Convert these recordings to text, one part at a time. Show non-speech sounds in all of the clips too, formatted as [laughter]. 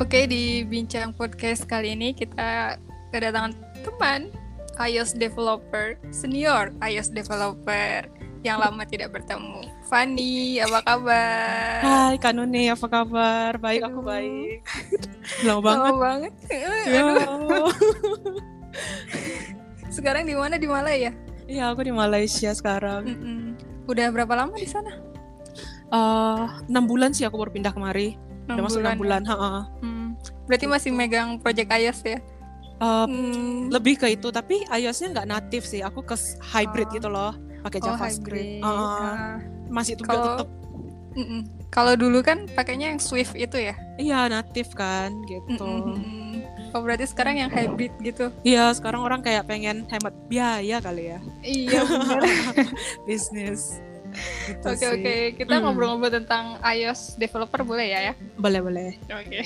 Oke, di bincang podcast kali ini kita kedatangan teman iOS developer senior iOS developer yang lama tidak bertemu. Fanny, apa kabar? Hai Kanune, apa kabar? Baik, aku Aduh. baik. [laughs] Lama banget. Lama banget. Ya. Aduh, [laughs] sekarang di mana di Malaya? Iya, aku di Malaysia sekarang. Mm-mm. Udah berapa lama di sana? Eh, enam bulan sih aku baru pindah kemari. Udah masuk enam bulan. ya? ha-ha. Hmm. Berarti masih megang project iOS ya? Eh, Hmm. lebih ke itu, tapi iOS-nya nggak native sih. Aku ke hybrid Oh. gitu loh, pakai Oh, JavaScript. Ah, Ah. masih Kalau- tetap Mm-mm. Kalau dulu kan pakainya yang Swift itu ya? iya native kan gitu. Mm-mm. Oh berarti sekarang yang hybrid gitu? Iya, sekarang orang kayak pengen hemat biaya kali ya, Iya benar. [laughs] bisnis. Gitu Oke oke, kita Hmm. ngobrol-ngobrol tentang iOS developer boleh ya ya? Boleh boleh. Oke.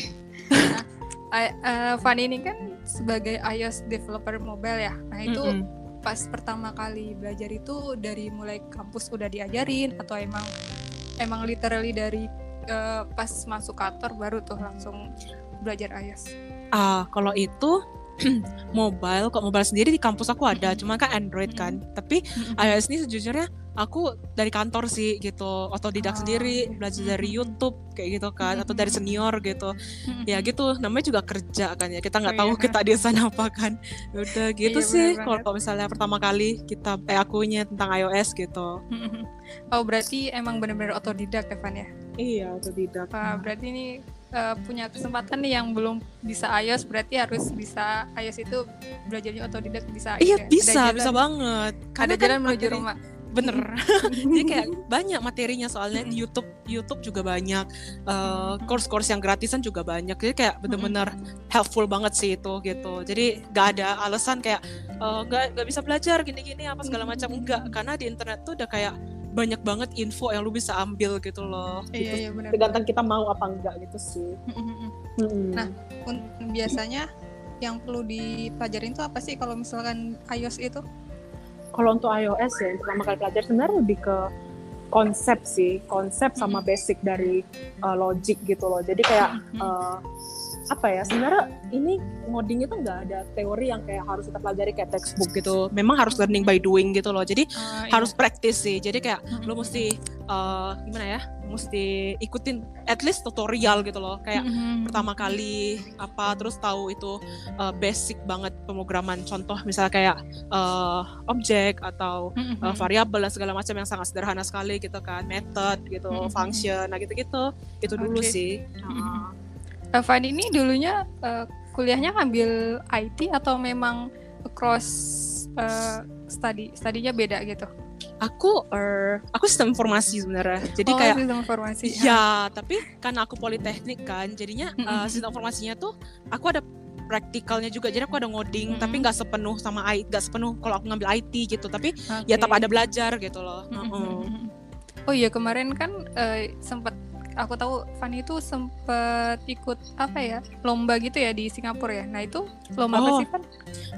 Nah, I- eh, Fanny ini kan sebagai iOS developer mobile ya. Nah itu Mm-mm. pas pertama kali belajar itu dari mulai kampus udah diajarin atau emang emang literally dari eh, pas masuk kantor baru tuh langsung belajar iOS. Ah, kalau itu [clears throat] mobile, kok mobile sendiri di kampus aku ada, Mm-mm. cuma kan Android kan. Tapi iOS ini sejujurnya aku dari kantor sih gitu, otodidak Ah, sendiri, belajar dari Mm-mm. YouTube kayak gitu kan, atau dari Mm-mm. senior gitu. Mm-mm. Ya gitu, namanya juga kerja kan ya. Kita nggak Oh, tahu iya. kita di sana apa kan. Ya Udah gitu Iya, sih. Kalau misalnya pertama kali kita eh akunya tentang iOS gitu. Oh berarti emang benar-benar otodidak ya Van ya? Iya, otodidak. Wah, berarti ini eh, punya kesempatan nih yang belum bisa iOS berarti harus bisa iOS itu belajarnya otodidak bisa Iya ya? bisa, Ada bisa banget. ada Karena kan jalan menuju materi- rumah bener. [laughs] Jadi kayak banyak materinya soalnya di YouTube YouTube juga banyak eh, course-course yang gratisan juga banyak. Jadi kayak bener-bener helpful banget sih itu gitu. Jadi nggak ada alasan kayak eh, nggak nggak bisa belajar gini-gini apa segala macam. Enggak karena di internet tuh udah kayak banyak banget info yang lu bisa ambil gitu loh. Iya gitu. iya benar tergantung kita mau apa enggak gitu sih. Nah, Un- biasanya yang perlu dipelajarin tuh apa sih? Kalau misalkan iOS itu kalau untuk iOS ya yang pertama kali belajar sebenarnya lebih ke konsep sih konsep sama basic dari uh, logic gitu loh. Jadi kayak uh, apa ya sebenarnya ini ngoding itu nggak ada teori yang kayak harus kita pelajari kayak textbook gitu memang harus learning by doing gitu loh jadi Ah, iya. harus praktis sih jadi kayak Mm-mm. lo mesti eh, gimana ya mesti ikutin at least tutorial gitu loh kayak Mhm. pertama kali apa terus tahu itu eh, basic banget pemrograman contoh misalnya kayak eh, objek atau Mhm. eh, variabel dan segala macam yang sangat sederhana sekali gitu kan method gitu Mm-mm. function nah gitu gitu itu dulu Oke. sih Mhm. Eh, Fanny ini dulunya eh, kuliahnya ngambil IT atau memang cross eh, study studinya beda gitu aku er, aku sistem informasi sebenarnya jadi oh, kayak sistem informasi Ya, tapi karena aku politeknik kan, jadinya uh, sistem informasinya tuh aku ada praktikalnya juga. Jadi aku ada ngoding, Mm-mm. tapi nggak sepenuh sama IT, nggak sepenuh kalau aku ngambil IT gitu. Tapi Oke. ya tetap ada belajar gitu loh. Heeh. Oh iya kemarin kan eh, sempat aku tahu Fanny itu sempat ikut apa ya lomba gitu ya di Singapura ya. Nah itu lomba apa Oh. sih Fan?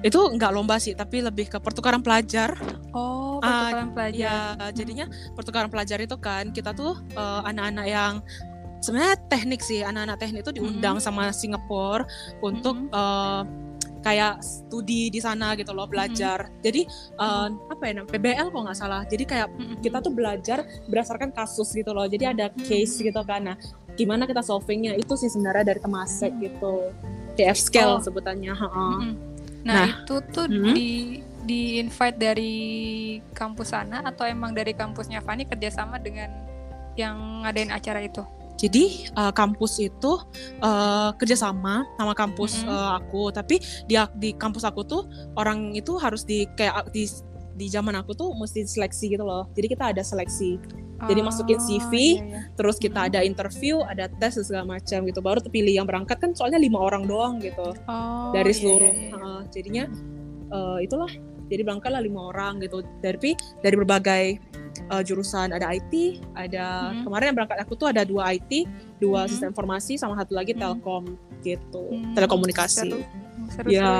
Itu nggak lomba sih, tapi lebih ke pertukaran pelajar. Oh Ah, pertukaran pelajar. Ya, jadinya pertukaran pelajar itu kan kita tuh uh, anak-anak yang sebenarnya teknik sih, anak-anak teknik itu diundang sama Singapura untuk Mhm. uh, kayak studi di sana gitu loh, belajar. Jadi uh, apa ya, namanya, PBL kok nggak salah. Jadi kayak Mm-mm. kita tuh belajar berdasarkan kasus gitu loh. Jadi ada case gitu kan. Nah, gimana kita solvingnya itu sih sebenarnya dari Temasek gitu. TF scale Oh. sebutannya. Mm-mm. Nah, Nah. itu tuh Mhm. di di invite dari kampus sana atau emang dari kampusnya Fanny kerjasama dengan yang ngadain acara itu? Jadi uh, kampus itu uh, kerjasama sama kampus Mhm. uh, aku, tapi di di kampus aku tuh orang itu harus di kayak di di zaman aku tuh mesti seleksi gitu loh. Jadi kita ada seleksi, Jadi masukin CV, iya, iya. terus kita Mhm. ada interview, ada tes dan segala macam gitu. Baru terpilih yang berangkat kan soalnya lima orang doang gitu Oh, dari iya, seluruh. iya, iya. uh, jadinya uh, itulah. Jadi berangkatlah lima orang gitu. Dari dari berbagai uh, jurusan ada IT, ada Mhm. kemarin yang berangkat aku tuh ada dua IT, dua Mhm. sistem informasi sama satu lagi Mhm. telkom gitu, Hmm, telekomunikasi. seru. Seru, Ya, seru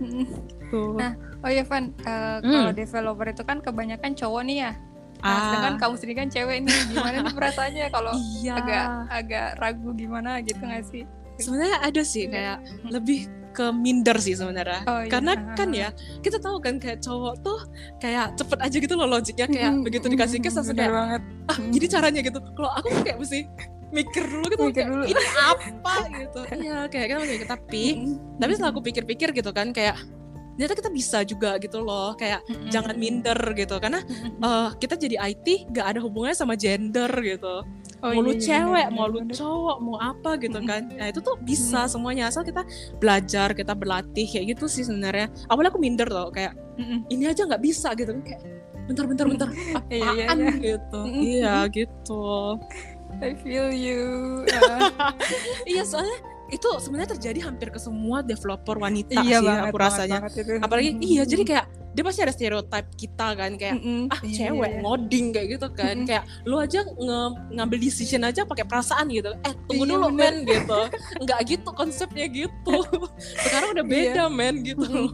Mm-mm. tuh. Nah, Oh iya Van, eh, kalau developer itu kan kebanyakan cowok nih ya. Nah, Ah. sedangkan kamu sendiri kan cewek nih, gimana nih perasaannya kalau iya. agak agak ragu gimana gitu nggak sih? sebenarnya ada sih kayak lebih ke minder sih sebenarnya. Oh, iya. karena kan ya kita tahu kan kayak cowok tuh kayak cepet aja gitu loh logiknya kayak Mm-mm, begitu dikasih kiss langsung kayak banget. ah gini caranya gitu. Kalau aku kayak mesti mikir dulu gitu Mikir kayak, dulu. ini apa? gitu. Iya kayak kita mikir tapi tapi setelah aku pikir-pikir gitu kan kayak ternyata kita bisa juga gitu loh kayak Mm-mm. jangan minder gitu. Karena eh, kita jadi IT gak ada hubungannya sama gender gitu Oh, mau lu iya, iya, cewek bener, mau lu bener. cowok mau apa gitu kan. Nah itu tuh bisa semuanya asal kita belajar kita berlatih kayak gitu sih sebenarnya. Awalnya aku minder loh kayak Mm-mm. ini aja nggak bisa gitu kan kayak bentar bentar bentar [laughs] apaan Iya, iya, iya. gitu. Iya gitu. I feel you. [laughs] Ah, iya soalnya itu sebenarnya terjadi hampir ke semua developer wanita iya sih banget, aku banget, rasanya. banget itu. apalagi iya jadi kayak dia pasti ada stereotip kita kan kayak Mm-mm. ah Iya, cewek iya, iya. ngoding kayak gitu kan Mm-mm. kayak lu aja nge- ngambil decision aja pakai perasaan gitu eh tunggu Iya, dulu bener. men gitu nggak gitu konsepnya gitu [laughs] sekarang udah beda men gitu loh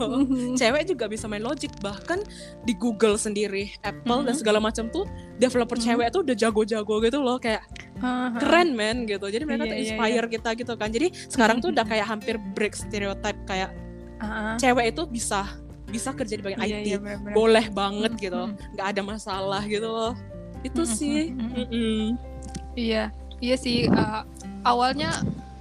cewek juga bisa main logic bahkan di Google sendiri Apple dan Mhm. segala macam tuh developer Mhm. cewek tuh udah jago-jago gitu loh kayak keren men gitu jadi mereka Iya, tuh iya, inspire kita gitu kan jadi sekarang tuh udah kayak hampir break stereotype kayak Ah, ah. cewek itu bisa bisa kerja di bagian Iya, IT bener-bener. boleh banget Mm, gitu mm. nggak ada masalah gitu loh itu Mm, mm, sih mm. Iya, iya sih. uh, awalnya,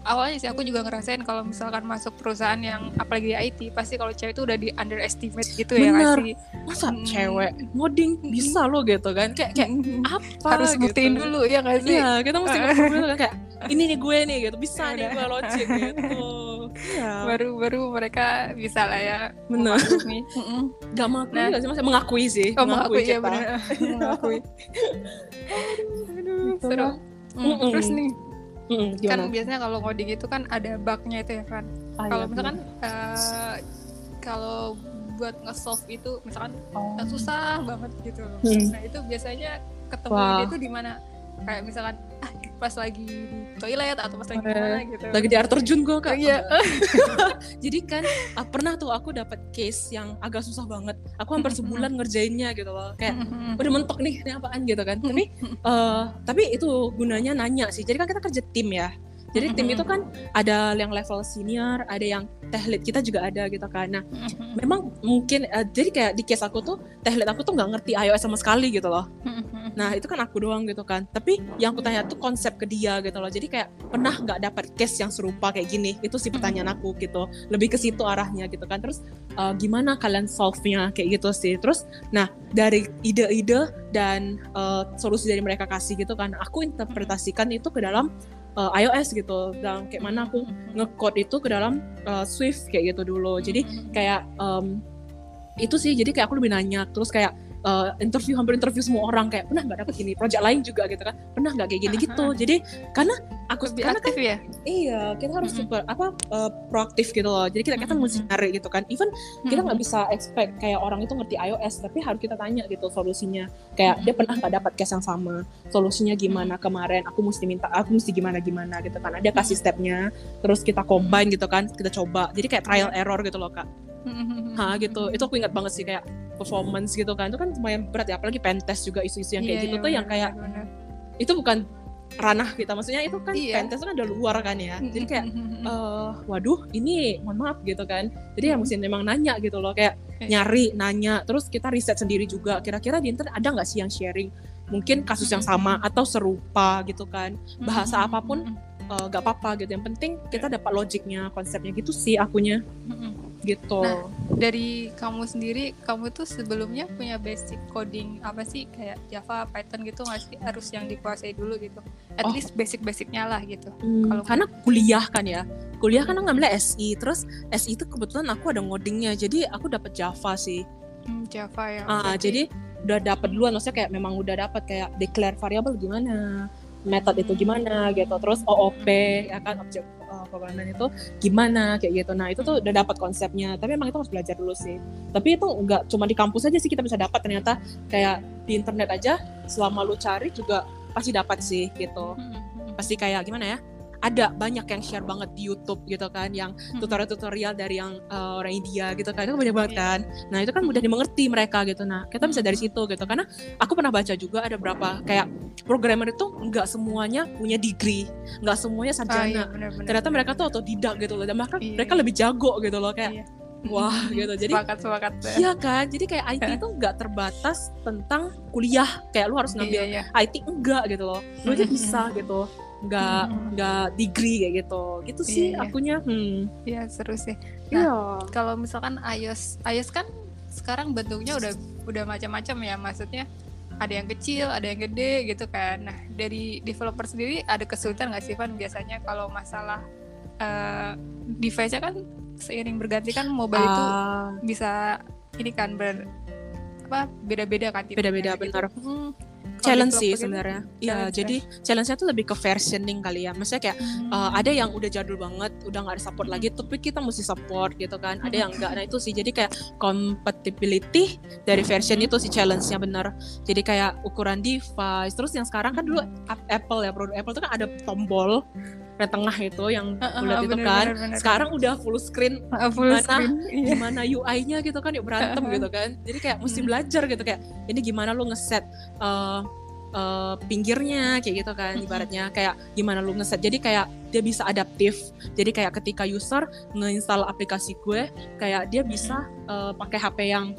awalnya sih aku juga ngerasain kalau misalkan masuk perusahaan yang apalagi di IT, pasti kalau cewek itu udah di underestimate gitu ya nggak Bener. sih? masa Mm. cewek ngoding bisa loh gitu kan kayak kayak apa harus buktiin gitu. dulu ya nggak sih? Iya, kita mesti buktiin dulu kan kayak ini nih gue nih gitu, bisa nih Udah. gue logic gitu. Iya. Baru-baru mereka bisa lah ya. Bener. memaklumi. Mm-mm. Gak mengakui Nah. juga sih, maksudnya mengakui sih. Oh mengakui ya kita. benar. [laughs] mengakui. [laughs] Aduh, Gitu seru. Mm, Mm-mm. Terus nih, Mm-mm, kan biasanya kalau ngoding itu kan ada bugnya itu ya kan. Ah, kalau iya, misalkan eh, kalau buat nge-solve itu misalkan Oh. eh, susah banget gitu. Hmm. Nah itu biasanya ketemu ide itu di mana? Kayak misalkan ah pas lagi di toilet atau pas lagi gimana gitu. lagi di air terjun gue kak. Iya. [laughs] Jadi kan ah, pernah tuh aku dapat case yang agak susah banget. Aku hampir sebulan ngerjainnya gitu loh. Kayak udah mentok nih, ini apaan gitu kan. Tapi eh, tapi itu gunanya nanya sih. Jadi kan kita kerja tim ya. Jadi tim itu kan ada yang level senior, ada yang tech lead kita juga ada gitu kan. Nah, memang mungkin eh, jadi kayak di case aku tuh tech lead aku tuh nggak ngerti iOS sama sekali gitu loh. Nah itu kan aku doang gitu kan. Tapi yang aku tanya tuh konsep ke dia gitu loh. Jadi kayak pernah nggak dapat case yang serupa kayak gini? Itu sih pertanyaan aku gitu. Lebih ke situ arahnya gitu kan. Terus eh, gimana kalian solve-nya kayak gitu sih. Terus nah dari ide-ide dan eh, solusi dari mereka kasih gitu kan. Aku interpretasikan itu ke dalam eh, iOS gitu. Dan kayak mana aku nge-code itu ke dalam eh, Swift kayak gitu dulu. Jadi kayak em, itu sih jadi kayak aku lebih nanya terus kayak eh, interview hampir interview semua orang kayak pernah nggak dapet gini? Project lain juga gitu kan. Pernah nggak kayak gini? Gitu. Jadi karena aku lebih karena kan aktif ya. iya kita harus Mm-mm. super apa eh, proaktif gitu loh. Jadi kita kita Mm-mm. mesti nyari gitu kan. Even kita nggak bisa expect kayak orang itu ngerti iOS tapi harus kita tanya gitu solusinya. Kayak dia pernah nggak dapat case yang sama? Solusinya gimana kemarin? Aku mesti minta aku mesti gimana gimana gitu kan. Ada kasih stepnya terus kita combine gitu kan kita coba. Jadi kayak trial error gitu loh kak [laughs] ha gitu. Itu aku ingat banget sih kayak performance gitu kan. Itu kan lumayan berat ya. Apalagi pentest juga isu-isu yang kayak Iya, gitu iya, tuh yang kayak benar, itu bukan ranah kita. Maksudnya itu kan Iya. pentest kan ada luar kan ya. Jadi kayak [laughs] eh waduh ini mohon maaf gitu kan. Jadi ya Hmm. mesti memang nanya gitu loh. Kayak nyari nanya. Terus kita riset sendiri juga. Kira-kira di internet ada nggak sih yang sharing? Mungkin kasus yang Hmm. sama atau serupa gitu kan. Bahasa apa pun eh, nggak apa-apa gitu. Yang penting kita dapat logiknya konsepnya gitu sih akunya. Gitu Nah, dari kamu sendiri, kamu tuh sebelumnya punya basic coding apa sih kayak Java, Python gitu nggak sih? Harus yang dikuasai dulu gitu. At Oh. least basic-basicnya lah gitu. Hmm, Kalau- karena kuliah kan ya kuliah kan aku ngambil SI terus SI itu kebetulan aku ada ngodingnya jadi aku dapat Java sih Hmm, Java ya. Ah, jadi udah dapat duluan maksudnya kayak memang udah dapat kayak declare variable gimana method itu gimana gitu. Terus OOP ya kan object uh, programming itu gimana kayak gitu. Nah itu tuh udah dapat konsepnya. Tapi emang itu harus belajar dulu sih. Tapi itu nggak cuma di kampus aja sih kita bisa dapat ternyata kayak di internet aja selama lu cari juga pasti dapat sih gitu. Mm-mm. pasti kayak gimana ya ada banyak yang share banget di YouTube gitu kan yang tutorial-tutorial dari yang uh, orang India gitu kan itu banyak banget Iya. kan. Nah itu kan mudah dimengerti mereka gitu. Nah kita bisa dari situ gitu. Karena aku pernah baca juga ada berapa kayak programmer itu nggak semuanya punya degree nggak semuanya Oh, sarjana. iya, benar-benar. ternyata mereka tuh otodidak gitu loh dan bahkan Iya, mereka iya. lebih jago gitu loh kayak Iya. wah gitu. Jadi sepakat sepakat Iya kan, jadi kayak IT itu nggak terbatas tentang kuliah, kayak lu harus ngambil iya, iya. IT enggak gitu loh, lu aja bisa gitu, nggak nggak degree kayak gitu, gitu sih Iya, iya. akunya. Hmm. Iya, seru sih Iya. kalau misalkan iOS iOS kan sekarang bentuknya udah udah macam-macam ya maksudnya ada yang kecil ada yang gede gitu kan nah dari developer sendiri ada kesulitan nggak sih Van biasanya kalau masalah eh, device-nya kan seiring berganti kan mobile itu Ah, bisa ini kan ber apa beda-beda kan beda-beda gitu. benar. Hmm, Challenge sih sebenarnya. Iya, challenge jadi challenge-nya tuh lebih ke versioning kali ya. Maksudnya kayak hmm, uh, ada yang udah jadul banget, udah nggak ada support lagi, tapi kita mesti support gitu kan. Ada yang enggak, nah itu sih. Jadi kayak compatibility dari version itu sih challenge-nya bener. Jadi kayak ukuran device. Terus yang sekarang kan dulu Ap- Apple ya, produk Apple itu kan ada tombol di tengah itu yang Heeh, bulat itu bener, kan. bener, bener. Sekarang udah full screen Ah, full gimana- screen iya. gimana UI-nya gitu kan yuk berantem Heeh. gitu kan. Jadi kayak mesti Hmm. belajar gitu kayak ini gimana lu ngeset uh, uh, pinggirnya kayak gitu kan Mm-mm. ibaratnya kayak gimana lu ngeset. Jadi kayak dia bisa adaptif. Jadi kayak ketika user ngeinstall aplikasi gue kayak dia bisa uh, pakai HP yang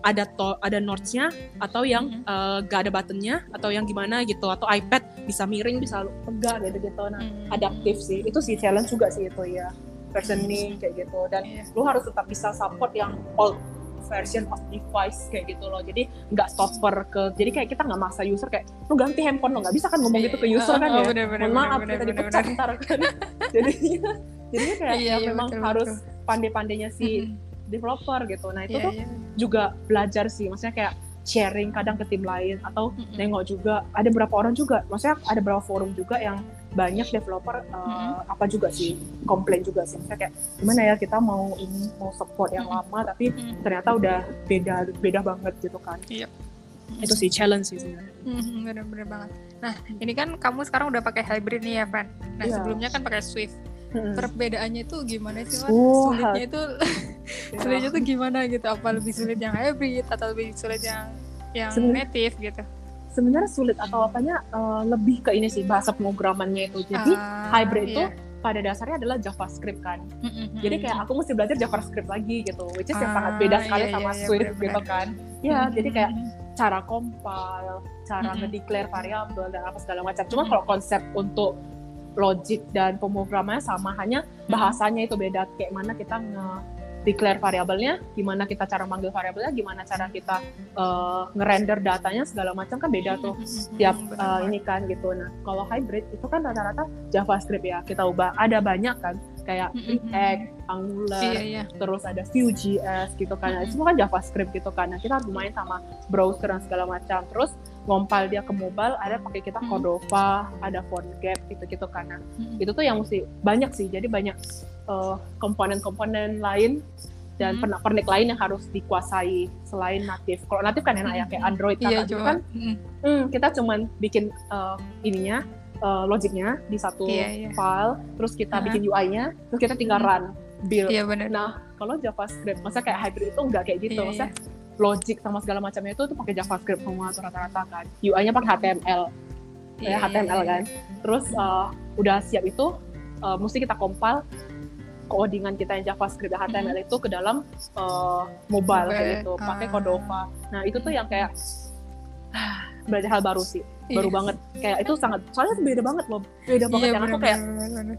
ada to ada notes-nya atau yang Mhm. uh, gak ada buttonnya atau yang gimana gitu atau iPad bisa miring bisa tegak gitu gitu. Nah Hmm. adaptif sih. Itu sih challenge juga sih itu ya versioning kayak gitu. Dan Iya. lu harus tetap bisa support yang old version of device kayak gitu loh. Jadi nggak stopper ke jadi kayak kita nggak maksa user kayak lu ganti handphone lo nggak? Bisa kan ngomong gitu ke Iya, user kan oh, ya? bener, bener, maaf bener, kita bener, dipecat bener. ntar kan. [laughs] Jadi jadinya kayak Iya, ya memang betul, harus pandai-pandainya si Mhm. Developer gitu nah itu Iya, tuh iya. juga belajar sih maksudnya kayak sharing kadang ke tim lain atau Mhm. nengok juga ada beberapa orang juga maksudnya ada beberapa forum juga yang banyak developer uh, Mm-mm. apa juga sih komplain juga sih maksudnya kayak gimana ya kita mau ini mau support yang Mm-mm. lama tapi Mhm. ternyata udah beda beda banget gitu kan itu sih challenge sih sebenarnya. Mhm, bener-bener banget. Nah, ini kan kamu sekarang udah pakai hybrid nih ya, Van. Nah, Iya. sebelumnya kan pakai Swift. Mm-mm. Perbedaannya itu gimana sih? Oh, Sulitnya itu. Sulitnya tuh gimana gitu? Apa lebih sulit yang hybrid atau lebih sulit yang yang Sebenarnya- native gitu? sebenarnya sulit atau apanya uh, lebih ke ini sih bahasa pemrogramannya itu jadi Ah, hybrid itu iya. pada dasarnya adalah JavaScript kan Mhm. jadi kayak aku mesti belajar JavaScript lagi gitu which is yang Ah, sangat beda sekali iya, sama iya, iya, Swift benar-benar. gitu kan ya Mhm. jadi kayak cara compile, cara ngedeclare variabel dan apa segala macam. Cuma kalau konsep untuk logic dan pemrogramannya sama, hanya bahasanya itu beda. Kayak mana kita nge declare variabelnya, gimana kita cara manggil variabelnya, gimana cara kita uh, ngerender datanya segala macam kan beda tuh tiap uh, ini kan gitu. Nah, kalau hybrid itu kan rata-rata JavaScript ya kita ubah. Ada banyak kan kayak. React, Angular, Iya, iya. terus ada Vue.js gitu kan. Nah, itu semua kan JavaScript gitu kan. Nah, kita harus main sama browser dan segala macam. Terus ngompal dia ke mobile, ada pakai kita. Cordova, ada PhoneGap gitu-gitu kan. Nah, itu tuh yang mesti banyak sih. Jadi banyak uh, komponen-komponen lain dan Mhm. pernak-pernik lain yang harus dikuasai selain native. Kalau native kan enak ya kayak Android Iya, kakak gitu kan mhm. hmm, kita cuman bikin uh, ininya uh, logiknya di satu Iya, iya. file, terus kita Aha. bikin UI-nya, terus kita tinggal Hmm. run build. Iya benar. Nah, kalau JavaScript, masa kayak hybrid itu nggak kayak gitu, Iya, masa logic sama segala macamnya itu tuh pakai JavaScript semua rata-rata kan. UI-nya pakai HTML, Iya, ya HTML iya, kan. Terus uh, udah siap itu, uh, mesti kita compile codingan kita yang JavaScript dan HTML itu ke dalam uh, mobile kayak gitu, pakai Ah. Cordova. Nah, itu tuh yang kayak [sighs] belajar hal baru sih, baru Iya. banget. Kayak itu sangat, soalnya beda banget loh, beda banget Iya, yang aku kayak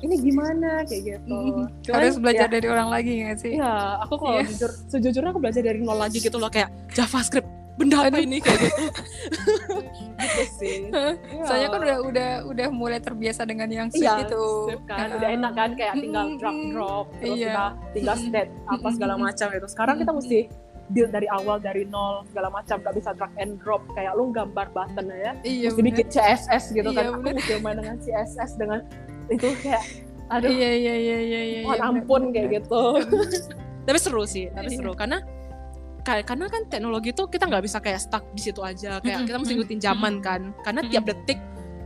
ini gimana kayak gitu. Mhm. Cuman, Harus belajar ya, dari orang lagi nggak sih? Iya, aku kalau Iya. jujur, sejujurnya aku belajar dari nol lagi gitu loh kayak JavaScript benda apa ini kayak gitu [laughs] gitu sih. Iya. Soalnya kan udah udah udah mulai terbiasa dengan yang sweet iya, itu. kan, udah enak kan kayak tinggal drag drop, terus Iya. kita tinggal state apa segala macam itu. Sekarang kita mesti build dari awal dari nol segala macam, gak bisa drag and drop kayak lu gambar button ya, Iya. mesti bikin CSS gitu kan. Iya, Aku bener. mesti main dengan CSS dengan itu kayak aduh, Iya iya iya iya iya. iya, ampun benar, kayak gitu. [laughs] tapi seru sih tapi Iya. seru karena ka- karena kan teknologi tuh kita nggak bisa kayak stuck di situ aja kayak kita mesti ngikutin zaman kan karena tiap detik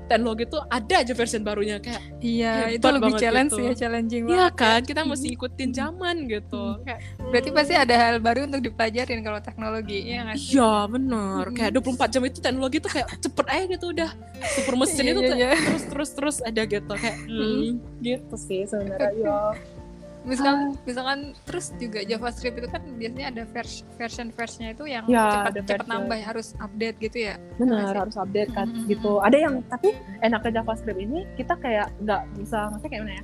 teknologi tuh ada aja versi barunya kayak Iya, itu lebih challenge gitu. ya, challenging Iya banget. kan, kita mesti ikutin zaman gitu. Kayak, Berarti pasti ada hal baru untuk dipelajarin kalau teknologi, ya nggak sih? Iya bener, Mm-mm. kayak 24 jam itu teknologi tuh kayak cepet aja gitu udah super mesin Iya, itu iya, iya. terus terus terus ada gitu kayak hmm, gitu sih sebenarnya [laughs] ya. Misalkan, misalkan terus juga JavaScript itu kan biasanya ada vers version versinya itu yang Ya, cepat cepat nambah harus update gitu ya. Masih. harus update kan Mm-mm. gitu. Ada yang tapi enaknya JavaScript ini kita kayak nggak bisa maksudnya kayak mana ya?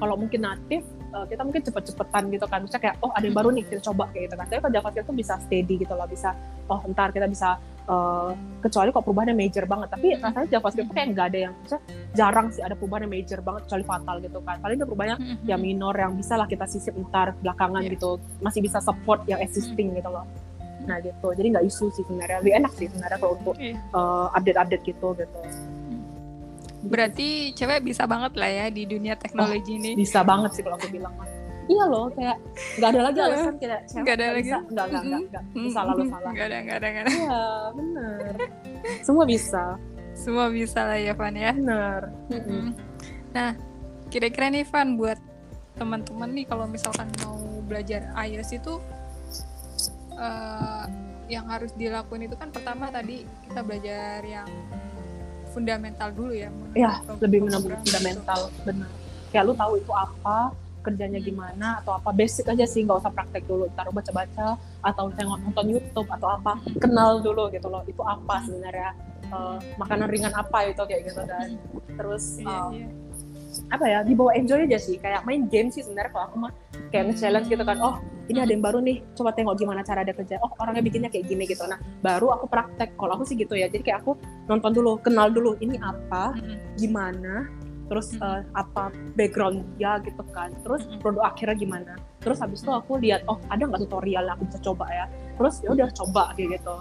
Kalau mungkin native eh, kita mungkin cepet-cepetan gitu kan. Misalnya kayak oh ada yang baru nih kita coba kayak gitu kan. Tapi kalau JavaScript tuh bisa steady gitu loh, bisa oh ntar kita bisa eh, kecuali kok perubahannya major banget. Tapi rasanya JavaScript tuh kayak nggak ada yang misalnya jarang sih ada perubahan yang major banget kecuali fatal gitu kan. Paling ada perubahannya ya minor yang bisa lah kita sisip ntar belakangan Iya. gitu masih bisa support yang existing gitu loh nah gitu jadi nggak isu sih sebenarnya lebih enak sih sebenarnya kalau untuk Iya. uh, update-update gitu gitu Berarti cewek bisa banget lah ya di dunia teknologi ini. bisa banget sih kalau aku bilang iya loh kayak nggak ada lagi alasan kayak cewek Nggak ada nggak lagi. bisa nggak nggak nggak nggak bisa lalu salah Gak ada, gak ada, gak ada. iya benar semua bisa Semua bisa lah ya, Van ya. benar Mm-mm. Nah, kira-kira nih Van buat teman-teman nih kalau misalkan mau belajar iOS itu eh, yang harus dilakuin itu kan pertama tadi kita belajar yang fundamental dulu ya. ya lebih gitu. fundamental benar kayak lu tahu itu apa kerjanya Hmm. gimana atau apa basic aja sih nggak usah praktek dulu ntar lu baca-baca atau tengok nonton YouTube atau apa kenal dulu gitu loh itu apa sebenarnya eh, makanan ringan apa itu kayak gitu dan terus Iya, eh, iya. Apa ya dibawa enjoy aja sih. Kayak main game sih sebenarnya kalau aku mah. Kayak nge-challenge gitu kan oh ini ada yang baru nih coba tengok gimana cara dia kerja. Oh orangnya bikinnya kayak gini gitu. Nah baru aku praktek. Kalau aku sih gitu ya. Jadi kayak aku nonton dulu kenal dulu ini apa? Gimana? Terus eh, apa background dia gitu kan? Terus produk akhirnya gimana? Terus habis itu aku lihat oh ada nggak tutorial yang aku bisa coba ya? Terus ya udah coba kayak gitu.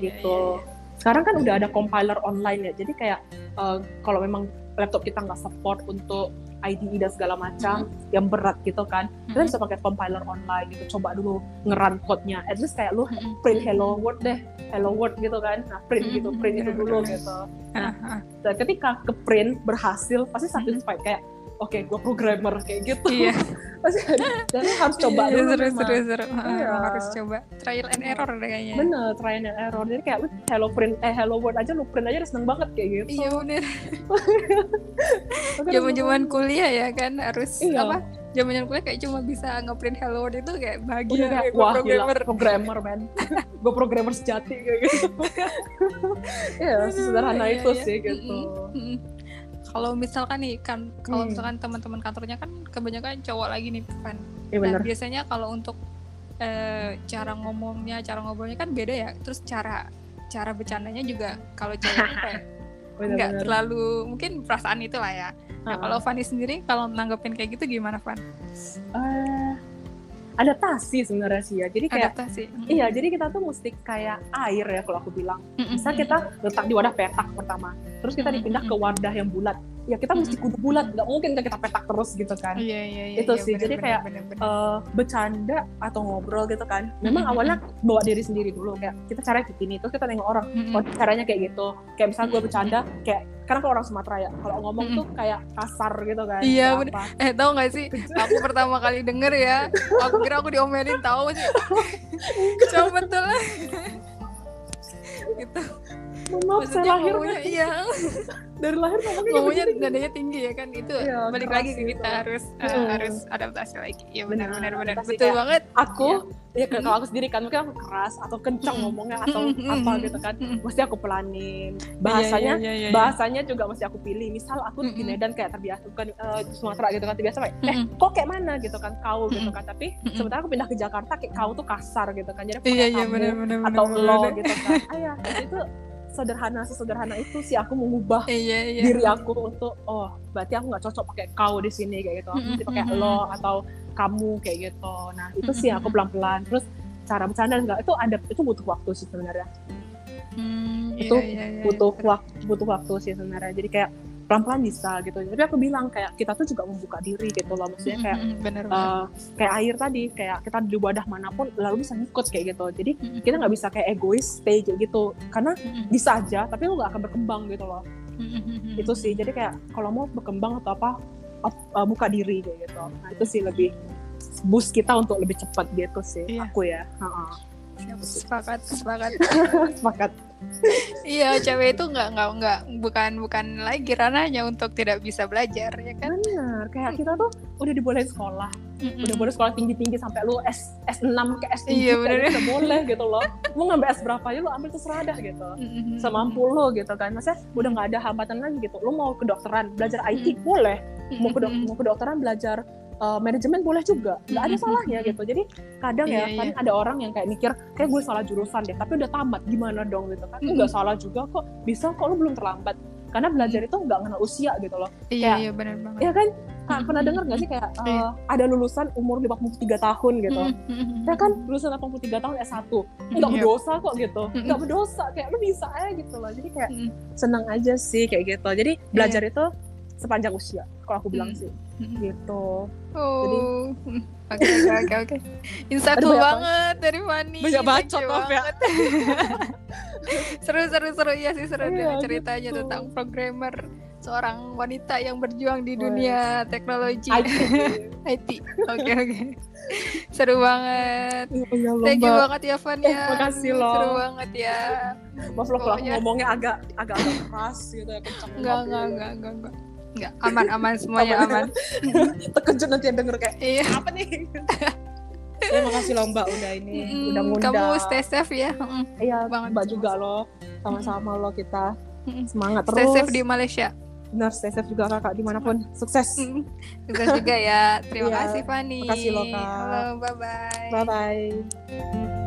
Iya, gitu. iya, iya. Sekarang kan udah ada compiler online ya jadi kayak eh, kalau memang laptop kita nggak support untuk IDE dan segala macam yang berat gitu kan kita bisa pakai compiler online gitu coba dulu ngeran code-nya. At least kayak lu Mm-mm. print hello world deh hello world gitu kan. Nah print gitu Mhm, print itu dulu gitu. Ah, ah. dan ketika ke print berhasil pasti satisfied. Kayak oke gue programmer kayak gitu Iya. [laughs] pasti dan harus coba Iya, dulu seru, memang. seru, seru. Iya. Harus coba trial and error deh kayaknya. bener try and error jadi kayak hello print eh hello world aja lu print aja udah seneng banget kayak gitu Iya bener. [laughs] Zaman-zaman seneng kuliah ya kan harus Iya. apa? Zaman-zaman kuliah kayak cuma bisa ngeprint hello world itu kayak bahagia kayak, kayak wah programmer. gila, programmer man [laughs] gue programmer sejati kayak gitu ya sederhana Iya, itu iya. sih gitu. Kalau misalkan nih kan kalau Hmm. misalkan teman-teman kantornya kan kebanyakan cowok lagi nih kan. iya Nah, biasanya kalau untuk eh, cara ngomongnya, cara ngobrolnya kan beda ya. Terus cara cara bercandanya juga kalau cewek kayak [laughs] bener nggak terlalu mungkin perasaan itu lah ya. Nah, Ah. kalau Fanny sendiri kalau nanggepin kayak gitu gimana, Van? Eh, adaptasi sebenarnya sih ya jadi kayak Adaptasi. Iya, jadi kita tuh mesti kayak air ya kalau aku bilang. Misal kita letak di wadah petak pertama, terus kita dipindah ke wadah yang bulat. Ya kita mesti kudu bulat, nggak mungkin kan kita petak terus gitu kan. Iya, iya, iya. Itu iya, sih, bener, jadi bener, kayak, bener, bener. Eh, bercanda atau ngobrol gitu kan. Memang awalnya bawa diri sendiri dulu kayak kita caranya kayak gini, terus kita nengok orang, oh caranya kayak gitu. Kayak misalnya gue bercanda, kayak karena kalau orang Sumatera ya, kalau ngomong Mm-mm. tuh kayak kasar gitu kan. Iya, bener. apa. Eh tau gak sih, aku pertama kali denger ya, aku kira aku diomelin tahu sih. [laughs] Coba betul lah. gitu. Mohon Maaf, saya Maksudnya lahir ngomongnya iya, [laughs] dari lahir ngomongnya ngomongnya gitu. nadanya tinggi ya kan. Itu Iya, balik lagi ke gitu. kita harus eh, Mm. harus adaptasi lagi. Iya benar Benar, benar Betul kayak- banget. Aku ya kayak kalau aku sendiri kan mungkin aku keras atau kencang Mm-mm. ngomongnya atau Mm-mm, apa gitu kan. Mesti aku pelanin. Bahasanya Iya, iya, iya, iya. bahasanya juga mesti aku pilih. Misal aku di. Medan kayak terbiasa bukan di Sumatera gitu kan terbiasa kayak eh kok kayak mana gitu kan kau gitu kan. Tapi sementara aku pindah ke Jakarta kayak kau tuh kasar gitu kan. Jadi aku Iya iya kamu benar benar atau benar, lo gitu kan. Ayah [laughs] itu sederhana sesederhana itu sih aku mengubah Iya iya. diri aku untuk oh berarti aku nggak cocok pakai kau di sini kayak gitu. Aku mesti pakai lo atau kamu kayak gitu. Nah itu sih aku pelan pelan terus cara bercanda enggak itu ada itu butuh waktu sih sebenarnya. Hmm, itu iya, iya, iya, butuh waktu butuh waktu sih sebenarnya. Jadi kayak pelan pelan bisa gitu tapi aku bilang kayak kita tuh juga membuka diri gitu loh maksudnya kayak Mm-mm, benar benar. eh, kayak air tadi kayak kita di wadah mana pun lalu bisa ngikut kayak gitu jadi Mm-mm. kita nggak bisa kayak egois stay kayak gitu karena Mm-mm. bisa aja tapi lu nggak akan berkembang gitu loh itu sih jadi kayak kalau mau berkembang atau apa op- uh, buka diri kayak gitu nah itu sih lebih boost kita untuk lebih cepat gitu sih Iya. aku ya Ha-ha. Siap, sepakat sepakat [laughs] sepakat iya cewek itu nggak nggak nggak bukan bukan lagi ranahnya untuk tidak bisa belajar ya kan benar kayak kita tuh udah dibolehin sekolah Mm-mm. udah boleh sekolah tinggi tinggi sampai lu S S6 ke S7 Iya, kayak bener. gitu udah boleh gitu loh mau ngambil S berapa ya lu ambil terserah dah gitu Mm-mm. semampu lo gitu kan maksudnya udah nggak ada hambatan lagi gitu lu mau kedokteran belajar IT Mm. boleh mau ke Mm-mm. mau kedokteran belajar uh, manajemen boleh juga. Nggak ada Mm-mm. salahnya gitu. Jadi kadang ya Iya, kan iya. ada orang yang kayak mikir kayak gue salah jurusan deh tapi udah tamat gimana dong gitu kan? Nggak salah juga kok. Bisa kok lu belum terlambat. Karena belajar itu nggak kenal usia gitu loh. Iya kayak- iya benar banget. ya kan? Kak, pernah dengar nggak sih kayak uh, ada lulusan umur 53 tahun gitu? Ya kan? Lulusan 83 tahun S1 nggak berdosa kok gitu. Nggak berdosa kayak lu bisa aja gitu loh. Jadi kayak Mm-mm. senang aja sih kayak gitu. Jadi belajar itu sepanjang usia kalau aku bilang Mm. sih Mm-mm. gitu Oh, Hmm. [laughs] oke oke oke oke. Insightful banget dari Fani. Banyak bacot, maaf ya. [laughs] seru seru seru ya sih seru Iya, ceritanya gitu. tentang programmer seorang wanita yang berjuang di dunia teknologi IT. [laughs] IT. Oke oke. Seru banget. Iya, Thank you banget ya Van Eh, ya. makasih loh. Seru banget ya. Maaf loh kalau ngomongnya agak agak keras gitu ya kencang Enggak enggak enggak enggak. Enggak aman aman semuanya Aman. aman. [laughs] terkejut nanti yang denger kayak Iya. apa nih [laughs] ya makasih loh mbak udah ini Mm-mm. udah ngundang Kamu stay safe ya. Iya banget. mbak juga loh sama-sama loh kita semangat Stay terus safe di Malaysia. benar stay safe juga kakak di mana pun sukses Mm. Sukses juga ya. Terima Iya, kasih Fani. makasih loh, Kak. Halo, bye bye. bye bye